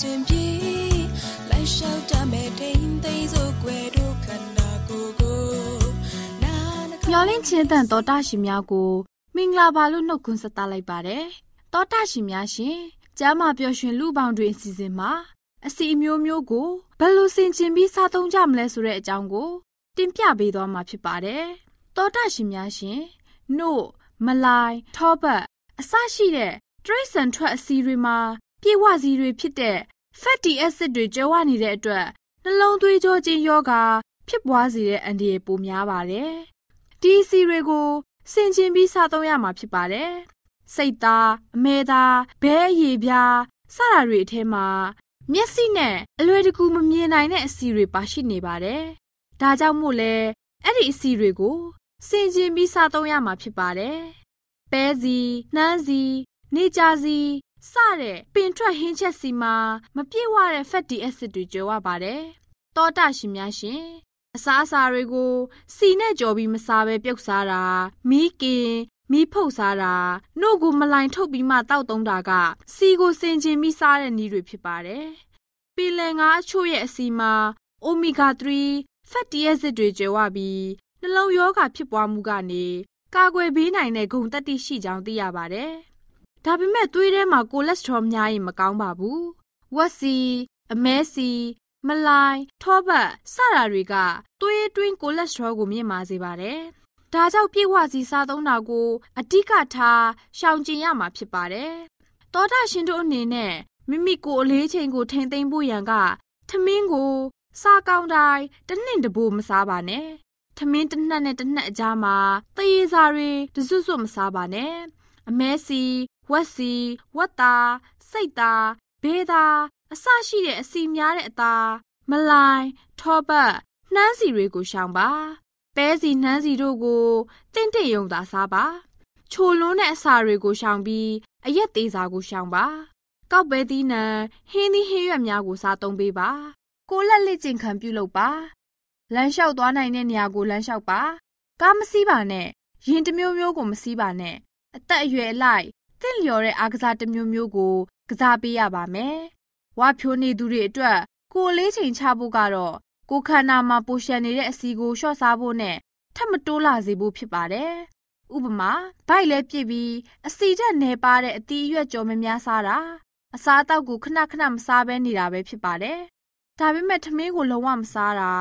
စဉ်အစဉ်ပြေလိုက်လျှောက်တမဲ့ထိန်သိမ်းစို့ွယ်တို့ခန္ဓာကိုယ်ကိုနာနာမျော်လင့်ခြင်းတန်တော်တာရှင်များကိုမင်္ဂလာပါလို့နှုတ်ခွန်းဆက်သလိုက်ပါတယ်။တော်တာရှင်များရှင်ကျမ်းမာပျော်ရွှင်လူပေါင်းတွင်အစီအစဉ်မှာအစီအမျိုးမျိုးကိုဘယ်လိုဆင်ခြင်ပြီးစားသုံးကြမလဲဆိုတဲ့အကြောင်းကိုတင်ပြပေးသွားမှာဖြစ်ပါတယ်။တော်တာရှင်များရှင်နှုတ်မလိုက်ထောပတ်အစရှိတဲ့တရိတ်ဆန်ထွက်အစီတွေမှာ ပြေဝစီတွေဖြစ်တဲ့ fatty acid တွေကျဲဝနေတဲ့အတွက်နှလုံးသွေးကြောချင်းယောဂါဖြစ်ပွားစေတဲ့အန္တရာယ်ပိုများပါတယ်။ဒီအစီတွေကိုဆင်ခြင်ပြီးစားသုံးရမှာဖြစ်ပါတယ်။စိတ်သားအမဲသားဘဲအရည်ပြားစတာတွေအထဲမှာမျက်စိနဲ့အလွယ်တကူမမြင်နိုင်တဲ့အစီတွေပါရှိနေပါတယ်။ဒါကြောင့်မို့လဲအဲ့ဒီအစီတွေကိုဆင်ခြင်ပြီးစားသုံးရမှာဖြစ်ပါတယ်။ပဲစီနှမ်းစီနေကြစီ စတဲ့ပင်ထွက်ဟင်းချက်စီမှာမပြည့်ဝတဲ့ fatty acid တွေကျွဲဝပါတယ်။တောတာရှင်များရှင်အစားအစာတွေကိုစီနဲ့ကြော်ပြီးမစားဘဲပြုတ်စားတာမီးကင်မီးဖုတ်စားတာနှုတ်ကိုမလိုင်ထုတ်ပြီးမှတောက်သုံးတာက စီကိုစင်ကျင်ပြီးစားတဲ့နည်းတွေဖြစ်ပါတယ်။ပင်လယ်ငါအချို့ရဲ့အစီမှာ omega 3 fatty acid တွေကျွဲဝပြီးနှလုံးရောဂါဖြစ်ပွားမှုကနေကာကွယ်ပေးနိုင်တဲ့ဂုဏ်သတ္တိရှိကြောင်းသိရပါတယ်။ ဒါပေမဲ့သွေးထဲမှာကိုလက်စထရောများရင်မကောင်းပါဘူး။ဝက်စီအမဲစီမလိုင်ထောပတ်စတာတွေကသွေးတွင်းကိုလက်စထရောကိုမြင့်မာစေပါတယ်။ဒါကြောင့်ပြည့်ဝစီစားသုံးတာကိုအဓိကထားရှောင်ကျဉ်ရမှာဖြစ်ပါတယ်။သောတာရှင်တို့အနေနဲ့မိမိကိုယ်အလေးချိန်ကိုထိမ့်သိမ့်ဖို့ရန်ကထမင်းကိုစားကောင်းတိုင်းတစ်နှစ်တဘိုးမစားပါနဲ့။ထမင်းတစ်နှက်နဲ့တစ်နှက်အကြားမှာတရေစာတွေတစွတ်စွတ်မစားပါနဲ့။အမဲစီ ဝက်စီဝက်သားစိတ်သားဘေးသားအစရှိတဲ့အစီများတဲ့အသားမလိုင်ထောပတ်နှမ်းစီတွေကိုရှောင်ပါပဲစီနှမ်းစီတို့ကိုတင့်တင့်ယုံသာစားပါချိုလွန်းတဲ့အစာတွေကိုရှောင်ပြီးအရက်သေးစာကိုရှောင်ပါကောက်ပဲသီးနှံဟင်းသီးဟင်းရွက်များကိုစားသုံးပေးပါကိုလက်လက်ကျင်ခံပြုလုပ်ပါလမ်းလျှောက်သွားနိုင်တဲ့နေရာကိုလမ်းလျှောက်ပါကားမစီးပါနဲ့ရင်တစ်မျိုးမျိုးကိုမစီးပါနဲ့အသက်အရွယ်အလိုက် တင့်လျော်တဲ့အားကစားတစ်မျိုးမျိုးကို ကစားပေးရပါမယ်။ဝါဖြိုးနေသူတွေအတွက် ကိုယ်လေးချိန်ချဖို့ကတော့ကိုယ်ခန္ဓာမှာပိုရှန်နေတဲ့အစီကိုလျှော့စားဖို့နဲ့ထပ်မတိုးလာစေဖို့ဖြစ်ပါတယ်။ဥပမာဗိုက်လဲပြစ်ပြီးအစီတက်နေပါတဲ့အတီးအရွက်ကြော်မများစားတာအစားအသောက်ကိုခဏခဏမစားဘဲနေတာပဲဖြစ်ပါတယ်။ဒါပေမဲ့ထမင်းကိုလုံးဝမစားတာ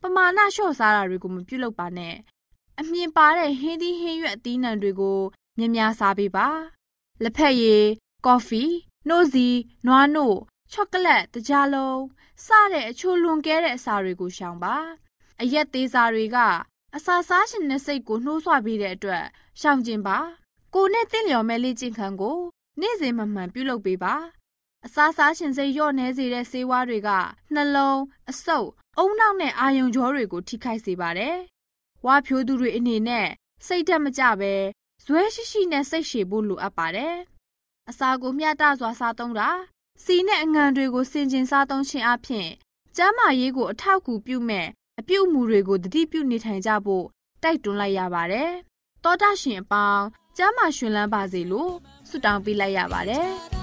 ပမာဏလျှော့စားတာတွေကိုမပြုလုပ်ပါနဲ့။အမြင်ပါတဲ့ဟင်းသီးဟင်းရွက်အသီးနှံတွေကိုမြများစားပေးပါ။ လက်ဖက်ရည်ကော်ဖီနှိုးစီနွားနို့ချောကလက်တကြားလုံးစတဲ့အချိုလွန်ကဲတဲ့အစာတွေကိုရှောင်ပါအရက်သေးစာတွေကအစာစားရှင်တဲ့စိတ်ကိုနှိုးဆွပေးတဲ့အတွက်ရှောင်ကျင်ပါကိုနဲ့တင့်လျော်မဲ့လေ့ကျင့်ခန်းကိုနေ့စဉ်မှမှန်ပြုလုပ်ပေးပါအစာစားရှင်စိတ်လျော့နေစေတဲ့ဆေးဝါးတွေကနှလုံးအဆုပ်အုံနောက်နဲ့အာယုံကြောတွေကိုထိခိုက်စေပါတယ်ဝါဖြိုးသူတွေအနေနဲ့စိတ်တက်မကြပဲ ဇွဲရှိရှိနဲ့စိတ်ရှည်ဖို့လိုအပ်ပါတယ်။အစာကိုမျှတစွာစားသုံးတာစီနဲ့အငံတွေကိုစင်ကျင်စားသုံးခြင်းအပြင်ကျန်းမာရေးကိုအထောက်အကူပြုမဲ့အပြုတ်မှုတွေကိုတတိပြုနေထိုင်ကြဖို့တိုက်တွန်းလိုက်ရပါတယ်။တောတာရှင်အပေါင်းကျမ်းမာရှင်လန်းပါစေလို့ဆုတောင်းပေးလိုက်ရပါတယ်။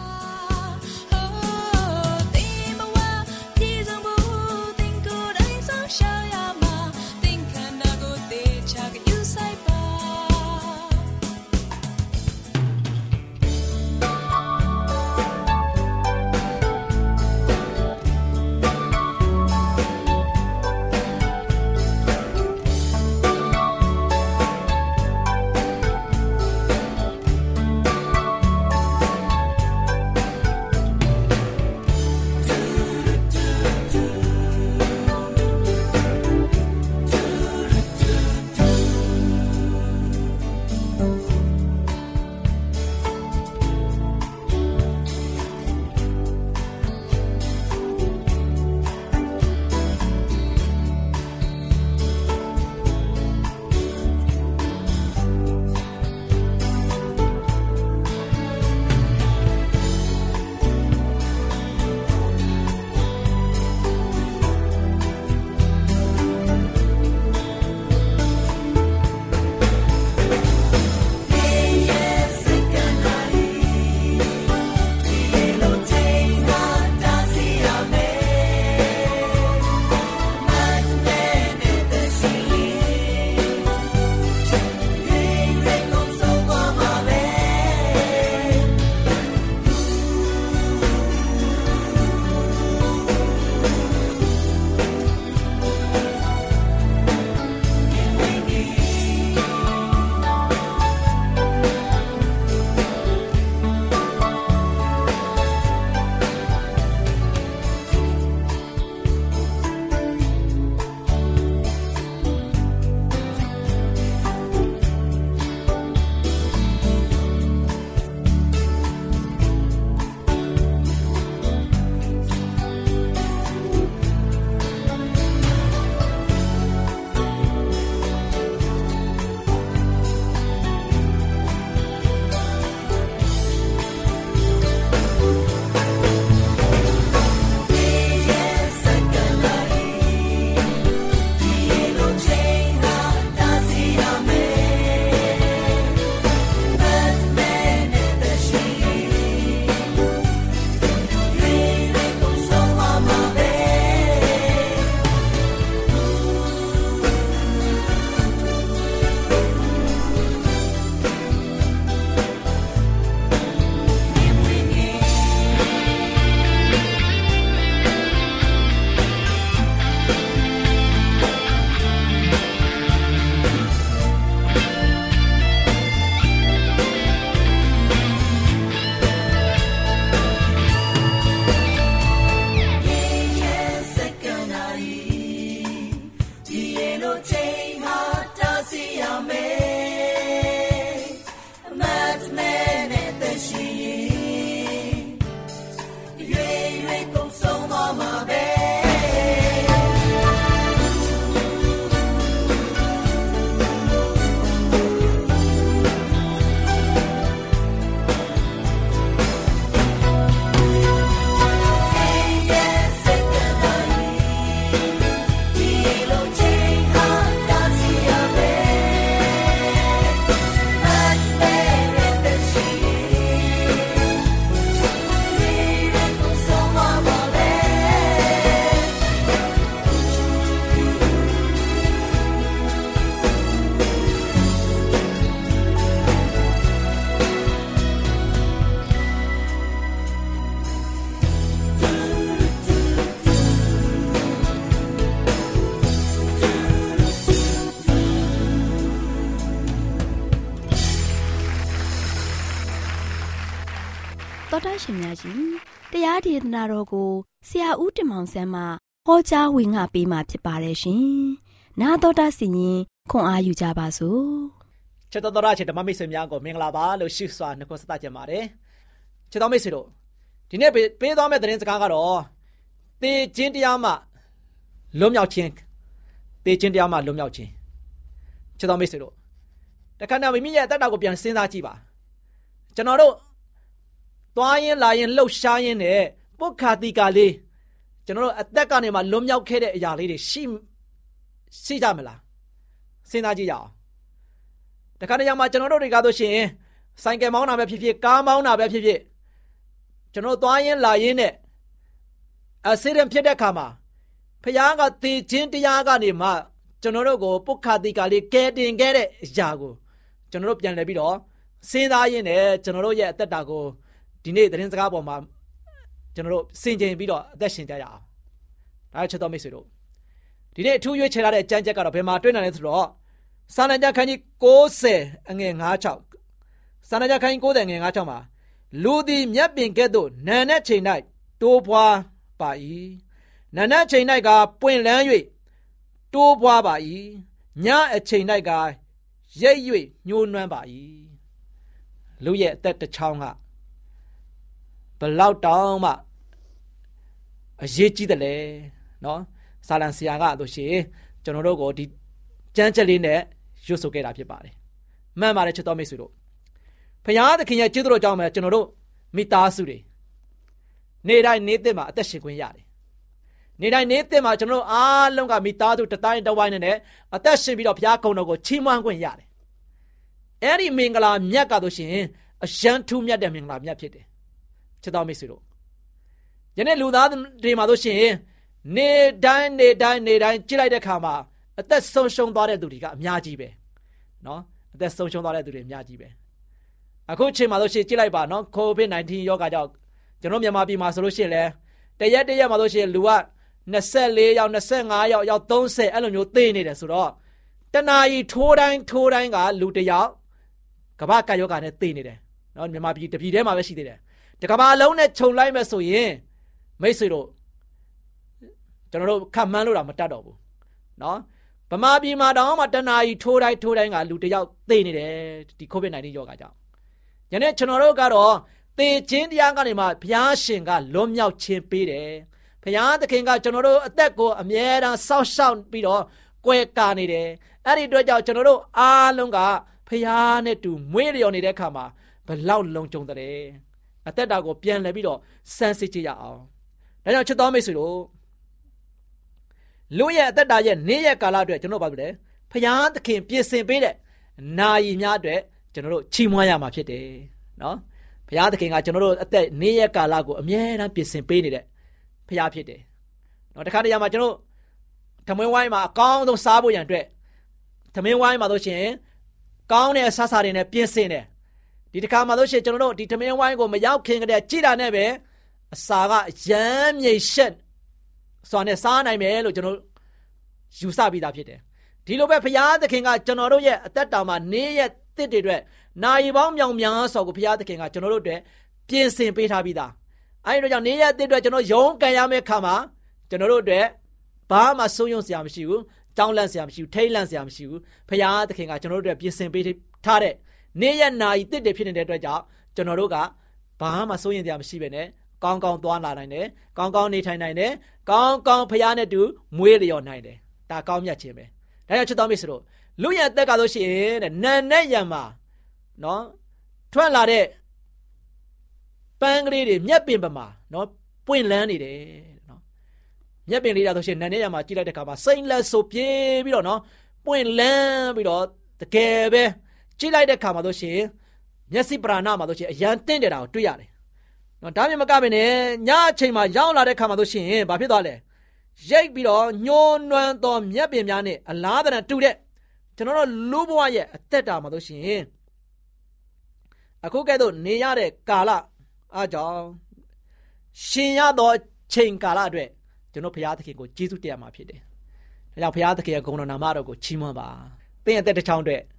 ရှင်များရှင်တရားဒေသနာတော်ကိုဆရာဦးတင်မောင်ဆန်းမှဟောကြားဝင်ငါပေးมาဖြစ်ပါတယ်ရှင်။နာတော်တာစီရင်ခွန်အားယူကြပါစို့။ချစ်တော်တော်ချစ်ဓမ္မမိတ်ဆွေများကိုမင်္ဂလာပါလို့ရှိစွာနှုတ်ဆက်ကြပါတယ်ချစ်တော်မိတ်ဆွေတို့ဒီနေ့ပေးသွားမယ့်သတင်းစကားကတော့တေခြင်းတရားမှလွတ်မြောက်ခြင်းတေခြင်းတရားမှလွတ်မြောက်ခြင်းချစ်တော်မိတ်ဆွေတို့တခါတော့မိမိရဲ့အသက်တာကိုပြန်စဉ်းစားကြည့်ပါကျွန်တော်တို့ သွားရင်လာရင်လှုပ်ရှားရင်နဲ့ပုခါတိကလေးကျွန်တော်တို့အသက်ကနေမှလွန်မြောက်ခဲ့တဲ့အရာလေးတွေရှိရှိကြမလားစဉ်းစားကြည့်ရအောင်တခါတည်းမှာကျွန်တော်တို့တွေကဆိုရှင်ဆိုင်ကယ်မောင်းတာပဲဖြစ်ဖြစ်ကားမောင်းတာပဲဖြစ်ဖြစ်ကျွန်တော်သွားရင်လာရင်နဲ့အဆီဒန်ဖြစ်တဲ့ခါမှာဖခင်ကတည်ခြင်းတရားကနေမှကျွန်တော်တို့ကိုပုခါတိကလေးကဲတင်ခဲ့တဲ့အရာကိုကျွန်တော်တို့ပြန်လည်ပြီးတော့စဉ်းစားရင်းနဲ့ကျွန်တော်တို့ရဲ့အသက်တာကို ဒီနေ့သတင်းစကားပေါ်မှာကျွန်တော်တို့စင်ကြင်ပြီးတော့အသက်ရှင်ကြရအောင်ဒါချက်တော်မိတ်ဆွေတို့ဒီနေ့အထူးရွေးချယ်ထားတဲ့အကြံချက်ကတော့ဘယ်မှာတွေ့နိုင်လဲဆိုတော့စာလံကြခန်းကြီး60အငယ်96စာလံကြခန်းကြီး60ငယ်96မှာလူသည်မြတ်ပင်ကဲ့သို့နာနဲ့ချိန်၌တိုးပွားပါ၏နာနဲ့ချိန်၌ကပွင့်လန်း၍တိုးပွားပါ၏ညအချိန်၌ကရိပ်၍ညှိုးနွမ်းပါ၏လူရဲ့အသက်တစ်ချောင်းက ဘလောက်တောင်းမှအရေးကြီးတယ်လေနော်ဆာလန်ဆရာကဆိုရှင်ကျွန်တော်တို့ကိုဒီကြမ်းချက်လေးနဲ့ရွတ်ဆိုခဲ့တာဖြစ်ပါတယ်မှန်ပါတယ်ချစ်တော်မိတ်ဆွေတို့ဖခင်သခင်ရဲ့ကျေးဇူးတော်ကြောင့်ပဲကျွန်တော်တို့မိသားစုတွေနေတိုင်းနေသစ်မှာအသက်ရှင်ခွင့်ရတယ်နေတိုင်းနေသစ်မှာကျွန်တော်တို့အားလုံးကမိသားစုတတိုင်းတဝိုင်းနဲ့အသက်ရှင်ပြီးတော့ဘုရားကုံတော်ကိုချီးမွမ်းခွင့်ရတယ်အဲ့ဒီမင်္ဂလာမြတ်ကဆိုရှင်အယံထူးမြတ်တဲ့မင်္ဂလာမြတ်ဖြစ်တယ် ချစ်တော်မိတ်ဆွေတို့ယနေ့လူသားတွေမှာဆိုရှင်နေတိုင်းနေတိုင်းနေတိုင်းကြည့်လိုက်တဲ့ခါမှာအသက်ဆုံးရှုံးသွားတဲ့သူတွေကအများကြီးပဲနော်အသက်ဆုံးရှုံးသွားတဲ့သူတွေအများကြီးပဲအခုချိန်မှာဆိုရှင်ကြည့်လိုက်ပါနော် COVID-19 ရောဂါကြောင့်ကျွန်တော်မြန်မာပြည်မှာဆိုလို့ရှိရင်လဲတရက်တရက်မှာဆိုရှင်လူက24ယောက်25ယောက်ယောက်30အဲ့လိုမျိုးသေနေတယ်ဆိုတော့တနာရီထိုးတိုင်းထိုးတိုင်းကလူတယောက်ကမ္ဘာကယောဂါနဲ့သေနေတယ်နော်မြန်မာပြည်တပြည်ထဲမှာပဲရှိသေးတယ် တကမ္ဘာလုံးနဲ့ခြုံလိုက်မဲ့ဆိုရင်မိတ်ဆွေတို့ကျွန်တော်တို့ခံမှန်းလို့တော့မတတ်တော့ဘူးနော်ဗမာပြည်မှာတောင်မှတနာရီထိုးတိုင်းထိုးတိုင်းကလူတယောက်သေနေတယ်ဒီ COVID-19 ရောဂါကြောင့်ယနေ့ကျွန်တော်တို့ကတော့သေခြင်းတရားကနေမှဘုရားရှင်ကလွတ်မြောက်ခြင်းပေးတယ်ဘုရားသခင်ကကျွန်တော်တို့အသက်ကိုအမြဲတမ်းစောင့်ရှောက်ပြီးတော့ကွယ်ကာနေတယ်အဲ့ဒီအတွက်ကြောင့်ကျွန်တော်တို့အားလုံးကဖျားနဲ့တူမွေးလျော်နေတဲ့အခါမှာဘလောက်လုံခြုံတဲ့ အသက်တာကိုပြန်လှည့်ပြီးတော့စမ်းစစ်ကြည့်ရအောင်ဒါကြောင့်ချစ်တော်မိတ်ဆွေတို့လူရဲ့အသက်တာရဲ့နေ့ရက်ကာလအတွက်ကျွန်တော်ဘာပြောလဲဖျားသခင်ပြင်ဆင်ပေးတဲ့နာယီများအတွက်ကျွန်တော်တို့ချီးမွမ်းရမှာဖြစ်တယ်နော်ဘုရားသခင်ကကျွန်တော်တို့အသက်နေ့ရက်ကာလကိုအမြဲတမ်းပြင်ဆင်ပေးနေတဲ့ဘုရားဖြစ်တယ်နော်တခါတရံမှာကျွန်တော်သမင်းဝိုင်းမှာအကောင်းဆုံးစားဖို့ရန်အတွက်သမင်းဝိုင်းမှာဆိုရှင်ကောင်းတဲ့ဆဆာတွေနဲ့ပြင်ဆင်တယ် ဒီတစ်ခါမှလို့ရှိရင်ကျွန်တော်တို့ဒီသမင်းဝိုင်းကိုမရောက်ခင်ကတည်းကကြည်တာနဲ့ပဲအစာကရမ်းမြိတ်ရှက်စွာနဲ့စားနိုင်မယ်လို့ကျွန်တော်ယူဆပြီးသားဖြစ်တယ်ဒီလိုပဲဘုရားသခင်ကကျွန်တော်တို့ရဲ့အသက်တာမှာနေ့ရက်တစ်တွေအတွက်နိုင်ပေါင်းမြောင်များစွာကိုဘုရားသခင်ကကျွန်တော်တို့အတွက်ပြင်ဆင်ပေးထားပြီးသားအဲဒီတော့ကြောင့်နေ့ရက်တစ်အတွက်ကျွန်တော်ယုံကန်ရမယ့်ခါမှာကျွန်တော်တို့အတွက်ဘာမှဆုံးယုံစရာမရှိဘူးတောင်းလန့်စရာမရှိဘူးထိတ်လန့်စရာမရှိဘူးဘုရားသခင်ကကျွန်တော်တို့အတွက်ပြင်ဆင်ပေးထားတဲ့ နေ့ရက်နာရီတစ်တွေဖြစ်နေတဲ့အတွက်ကြောင့်ကျွန်တော်တို့ကဘာမှစိုးရင်တရားမရှိပဲနဲ့ကောင်းကောင်းသွားလာနိုင်တယ်ကောင်းကောင်းနေထိုင်နိုင်တယ်ကောင်းကောင်းဖရားနဲ့တူမွေးလျော်နိုင်တယ်ဒါကောင်းမြတ်ခြင်းပဲဒါကြောင့်ချစ်တော်မိတ်ဆွေတို့လူရအသက်ကဆိုရှင်တဲ့နန်နဲ့ရံမှာနော်ထွက်လာတဲ့ပန်းကလေးတွေမြက်ပင်ပမာနော်ပွင့်လန်းနေတယ်နော်မြက်ပင်လေးတာဆိုရှင်နန်နဲ့ရံမှာကြည့်လိုက်တဲ့အခါမှာစိမ့်လက်ဆိုပြေးပြီးတော့နော်ပွင့်လန်းပြီးတော့တကယ်ပဲ ကြည့်လိုက်တဲ့အခါမှာဆိုရှင်မျက်စိပရာဏမှာဆိုရှင်အရန်တင့်တယ်တာကိုတွေ့ရတယ်နော်ဒါမြင်မကဘဲနဲ့ညအချိန်မှာရောက်လာတဲ့အခါမှာဆိုရှင်ဘာဖြစ်သွားလဲရိတ်ပြီးတော့ညှိုးနွမ်းသောမြက်ပင်များနဲ့အလားတန်တူတဲ့ကျွန်တော်တို့လူဘဝရဲ့အသက်တာမှာဆိုရှင်အခုကဲ့သို့နေရတဲ့ကာလအားကြောင့်ရှင်ရသောချိန်ကာလအတွက်ကျွန်တော်ဘုရားသခင်ကိုကျေးဇူးတရားမှာဖြစ်တယ်။ဒါကြောင့်ဘုရားသခင်ရဲ့ဂုဏ်တော်နာမတော်ကိုချီးမွမ်းပါ။သင်ရဲ့အသက်တစ်ချောင်းအတွက်ဘု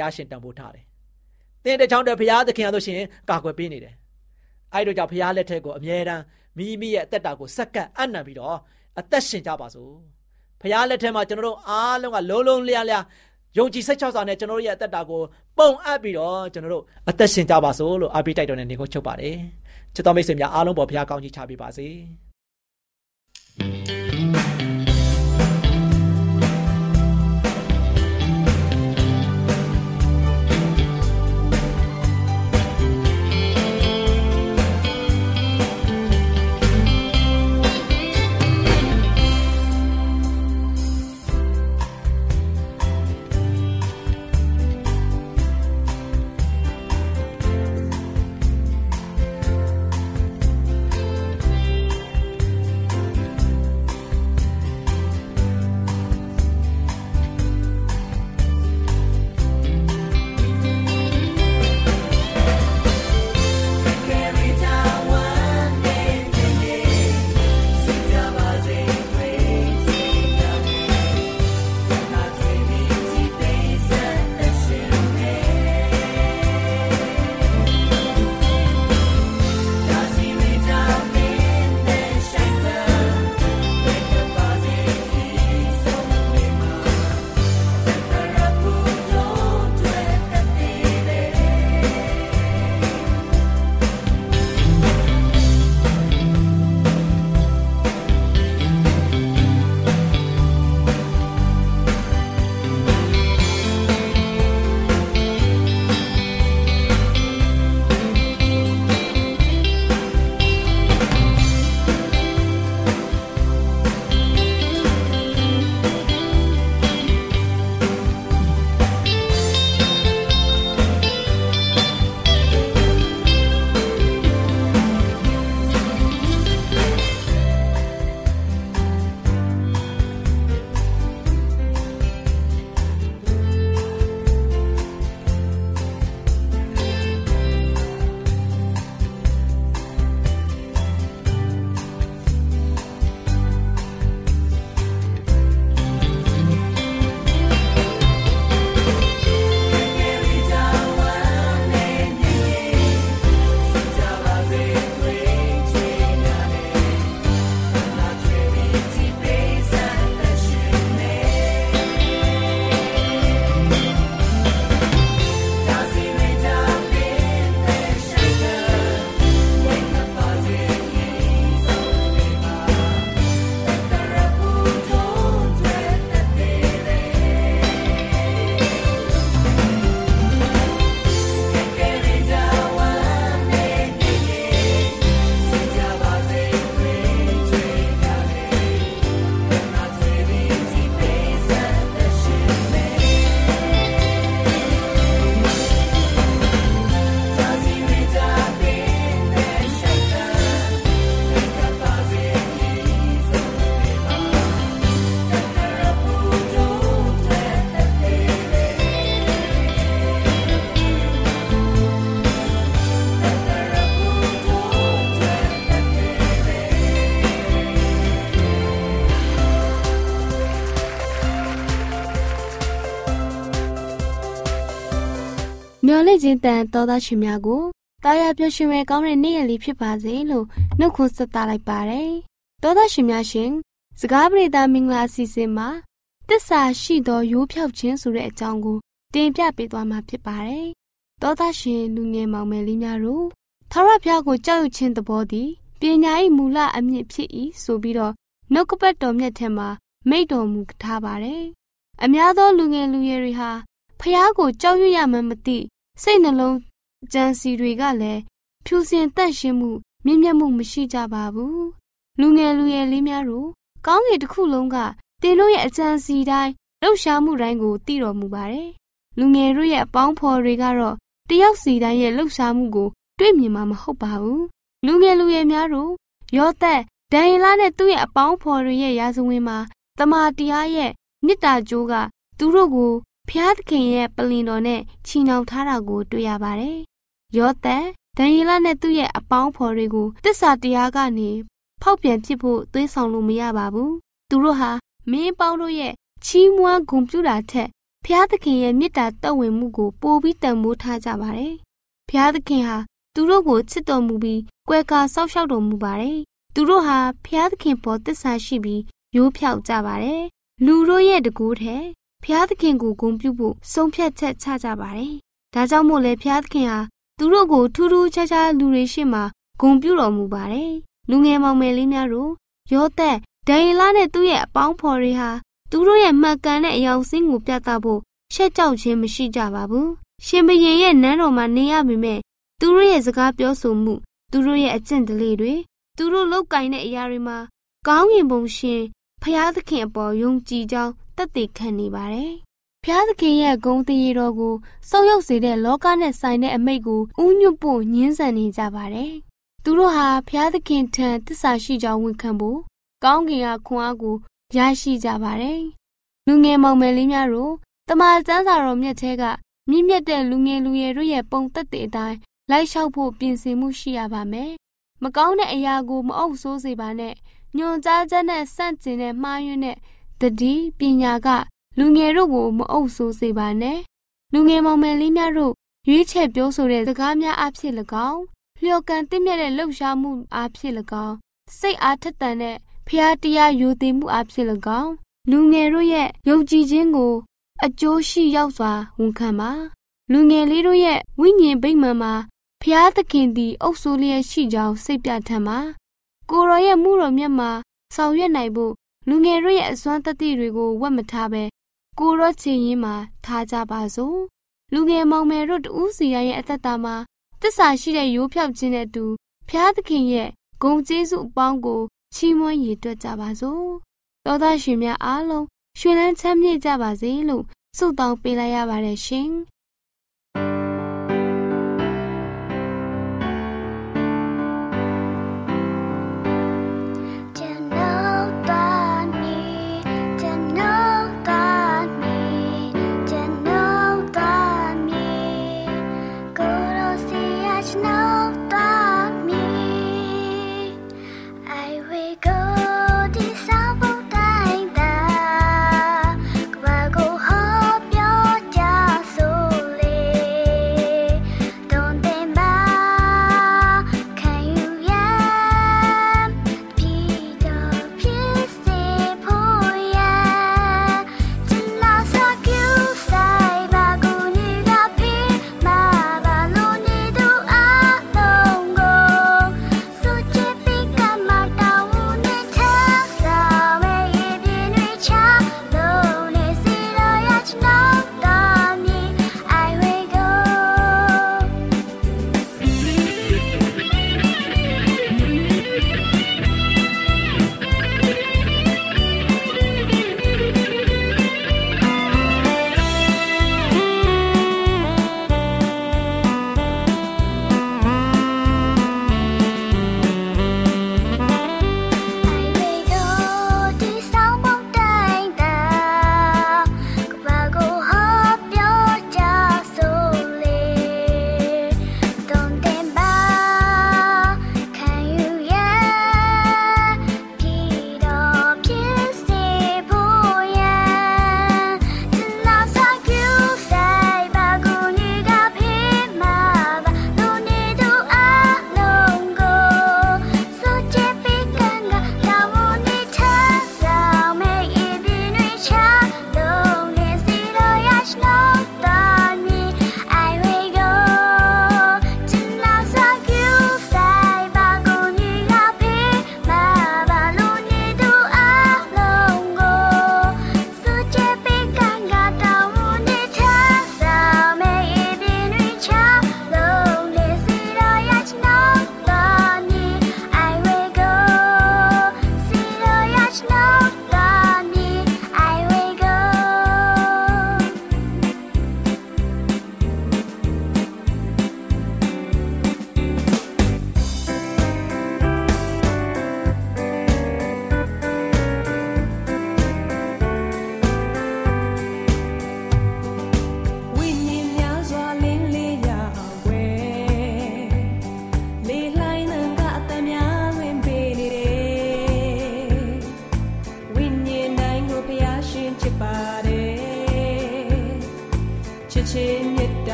ရားရှင်တန်ဖိုးထားတယ်။သင်တစ်ချောင်းအတွက်ဘုရားသခင်အားဆိုရှင်ကာကွယ်ပေးနေတယ်။အဲဒီတော့ကြောင့်ဘုရားလက်ထက်ကိုအမြဲတမ်းမိမိရဲ့အသက်တာကိုစက္ကန့်အနံ့ပြီးတော့အသက်ရှင်ကြပါစို့။ဘုရားလက်ထက်မှာကျွန်တော်တို့အားလုံးကလုံးလုံးလျားလျားယုံကြည်စိတ်ချစွာနဲ့ကျွန်တော်တို့ရဲ့အသက်တာကိုပုံအပ်ပြီးတော့ကျွန်တော်တို့အသက်ရှင်ကြပါစို့လို့အားပေးတိုက်တော်နဲ့နေကိုချုပ်ပါတယ်။ချစ်တော်မိတ်ဆွေများအားလုံးပေါ်ဘုရားကောင်းချီးချပေးပါစေ။ မျော်လင့်ခြင်းတန်တော်သားရှင်များကိုတာယာပျော်ရွှင်မဲ့ကောင်းတဲ့နေ့ရက်လေးဖြစ်ပါစေလို့နှုတ်ခွန်းဆက်သလိုက်ပါတယ်။တော်သားရှင်များရှင်စကားပရိသတ်မင်္ဂလာအစီအစဉ်မှာတစ္ဆာရှိသောရိုးဖြောက်ခြင်းဆိုတဲ့အကြောင်းကိုတင်ပြပေးသွားမှာဖြစ်ပါတယ်။တော်သားရှင်လူငယ်မောင်မယ်လေးများတို့ထာဝရဘုရားကိုကြောက်ရွံ့ခြင်းသဘောသည်ပညာ၏မူလအမြင့်ဖြစ်၏ဆိုပြီးတော့နှုတ်ကပတ်တော်မြတ်ထဲမှာမိတ်တော်မူထားပါတယ်။အများသောလူငယ်လူရွယ်တွေဟာဖះကိုကြောက်ရွံ့ရမှမသိ စိတ်နှလုံးကြံစီတွေကလည်းဖြူစင်တန့်ရှင်းမှုမြင့်မြတ်မှုမရှိကြပါဘူး။လူငယ်လူရွယ်လေးများတို့ကောင်းကင်တစ်ခုလုံးကတင်တို့ရဲ့အကြံစီတိုင်းလှုပ်ရှားမှုတိုင်းကိုသိတော်မူပါတယ်။လူငယ်တို့ရဲ့အပေါင်းဖော်တွေကတော့တယောက်စီတိုင်းရဲ့လှုပ်ရှားမှုကိုတွေ့မြင်မှာမဟုတ်ပါဘူး။လူငယ်လူရွယ်များတို့ရောသက်ဒန်ယေလနဲ့သူ့ရဲ့အပေါင်းဖော်တွေရဲ့ရာဇဝင်မှာတမာတရားရဲ့မေတ္တာကြိုးကသူတို့ကို ဖျားသခင်ရဲ့ပလင်တော်နဲ့ချီနှောင်ထားတာကိုတွေ့ရပါတယ်။ယောသန်ဒန်ယေလနဲ့သူ့ရဲ့အပေါင်းဖော်တွေကိုတစ္ဆာတရားကနေဖောက်ပြန်ဖြစ်ဖို့သွေးဆောင်လို့မရပါဘူး။သူတို့ဟာမင်းပေါင်းတို့ရဲ့ချီးမွမ်းဂုဏ်ပြုတာထက်ဖျားသခင်ရဲ့မေတ္တာတော်ဝင်မှုကိုပိုပြီးတန်ဖိုးထားကြပါတယ်။ဖျားသခင်ဟာသူတို့ကိုချစ်တော်မူပြီးကွယ်ကာဆောက်ရှောက်တော်မူပါတယ်။သူတို့ဟာဖျားသခင်ပေါ်တစ္ဆာရှိပြီးရိုးဖြောက်ကြပါတယ်။လူတို့ရဲ့တကူထဲ ဖျားသခင်ကိုဂုဏ်ပြုဖို့ဆုံးဖြတ်ချက်ချကြပါတယ်။ဒါကြောင့်မို့လဲဖျားသခင်ဟာသူတို့ကိုထူးထူးခြားခြားလူတွေရှေ့မှာဂုဏ်ပြုတော်မူပါတယ်။လူငယ်မောင်မယ်လေးများတို့ယောသက်ဒိုင်လာနဲ့သူ့ရဲ့အပေါင်းဖော်တွေဟာသူတို့ရဲ့မှတ်ကန်တဲ့အယောင်စင်းကိုပြသဖို့ရှက်ကြောက်ခြင်းမရှိကြပါဘူး။ရှင်ဘရင်ရဲ့နန်းတော်မှာနေရပေမဲ့သူတို့ရဲ့စကားပြောဆိုမှုသူတို့ရဲ့အကျင့်ဓလေ့တွေသူတို့လောက်ကင်တဲ့အရာတွေမှာကောင်းကင်ဘုံရှင်ဖျားသခင်အပေါ်ယုံကြည်ကြောင်း တက်တည်ခံနေပါတယ်။ဖျားသခင်ရဲ့ဂုဏ်တရေတော်ကိုစောက်ရောက်စေတဲ့လောကနဲ့ဆိုင်တဲ့အမိတ်ကိုဥညွတ်ဖို့ညှင်းဆန်နေကြပါတယ်။သူတို့ဟာဖျားသခင်ထံတစ္ဆာရှိကြောင်းဝန်ခံဖို့ကောင်းကင်ကခွန်အားကိုရရှိကြပါတယ်။လူငယ်မောင်မယ်လေးများတို့တမန်ကျမ်းစာတော်မြတ်ထဲကမြင့်မြတ်တဲ့လူငယ်လူရွယ်တို့ရဲ့ပုံသက်တဲ့အတိုင်းလိုက်လျှောက်ဖို့ပြင်ဆင်မှုရှိရပါမယ်။မကောင်းတဲ့အရာကိုမအုပ်ဆိုးစေပါနဲ့ညွန်ကြားချက်နဲ့စန့်ကျင်တဲ့မှားယွင်းတဲ့ တတိပညာက လူငယ်တို့ကိုမအုပ်ဆိုးစေပါနဲ့လူငယ်မောင်မယ်လေးများတို့ရွေးချယ်ပြောဆိုတဲ့စကားများအဖြစ်၎င်းလျော်ကန်တင့်မြတ်တဲ့လှုပ်ရှားမှုအဖြစ်၎င်းစိတ်အားထက်သန်တဲ့ဖျားတရားယိုသိမှုအဖြစ်၎င်းလူငယ်တို့ရဲ့ယုံကြည်ခြင်းကို အကျိုးရှိရောက်စွာဝန်ခံပါလူငယ်လေးတို့ရဲ့ဝိညာဉ်ဗိမာန်မှာဖျားသခင်သည်အုပ်စိုးလျက်ရှိကြောင်းစိတ်ပြထမ်းပါကိုရောရဲ့မှုတော်မြတ်မှာဆောင်ရွက်နိုင်ဖို့ လူငယ်တို့ရဲ့အစွမ်းတတိတွေကိုဝတ်မထားပဲကိုရောချင်ရင်မှာထားကြပါစို့လူငယ်မောင်မယ်တို့တူးစီရရဲ့အသက်တာမှာတစ္ဆာရှိတဲ့ရိုးဖြောက်ခြင်းနဲ့အတူဖျားသခင်ရဲ့ဂုံကျေးဇူးအပေါင်းကိုချီးမွမ်းရည်တွက်ကြပါစို့သောသားရှင်များအားလုံးရွှင်လန်းချမ်းမြေ့ကြပါစေလို့ဆုတောင်းပေးလိုက်ရပါတယ်ရှင်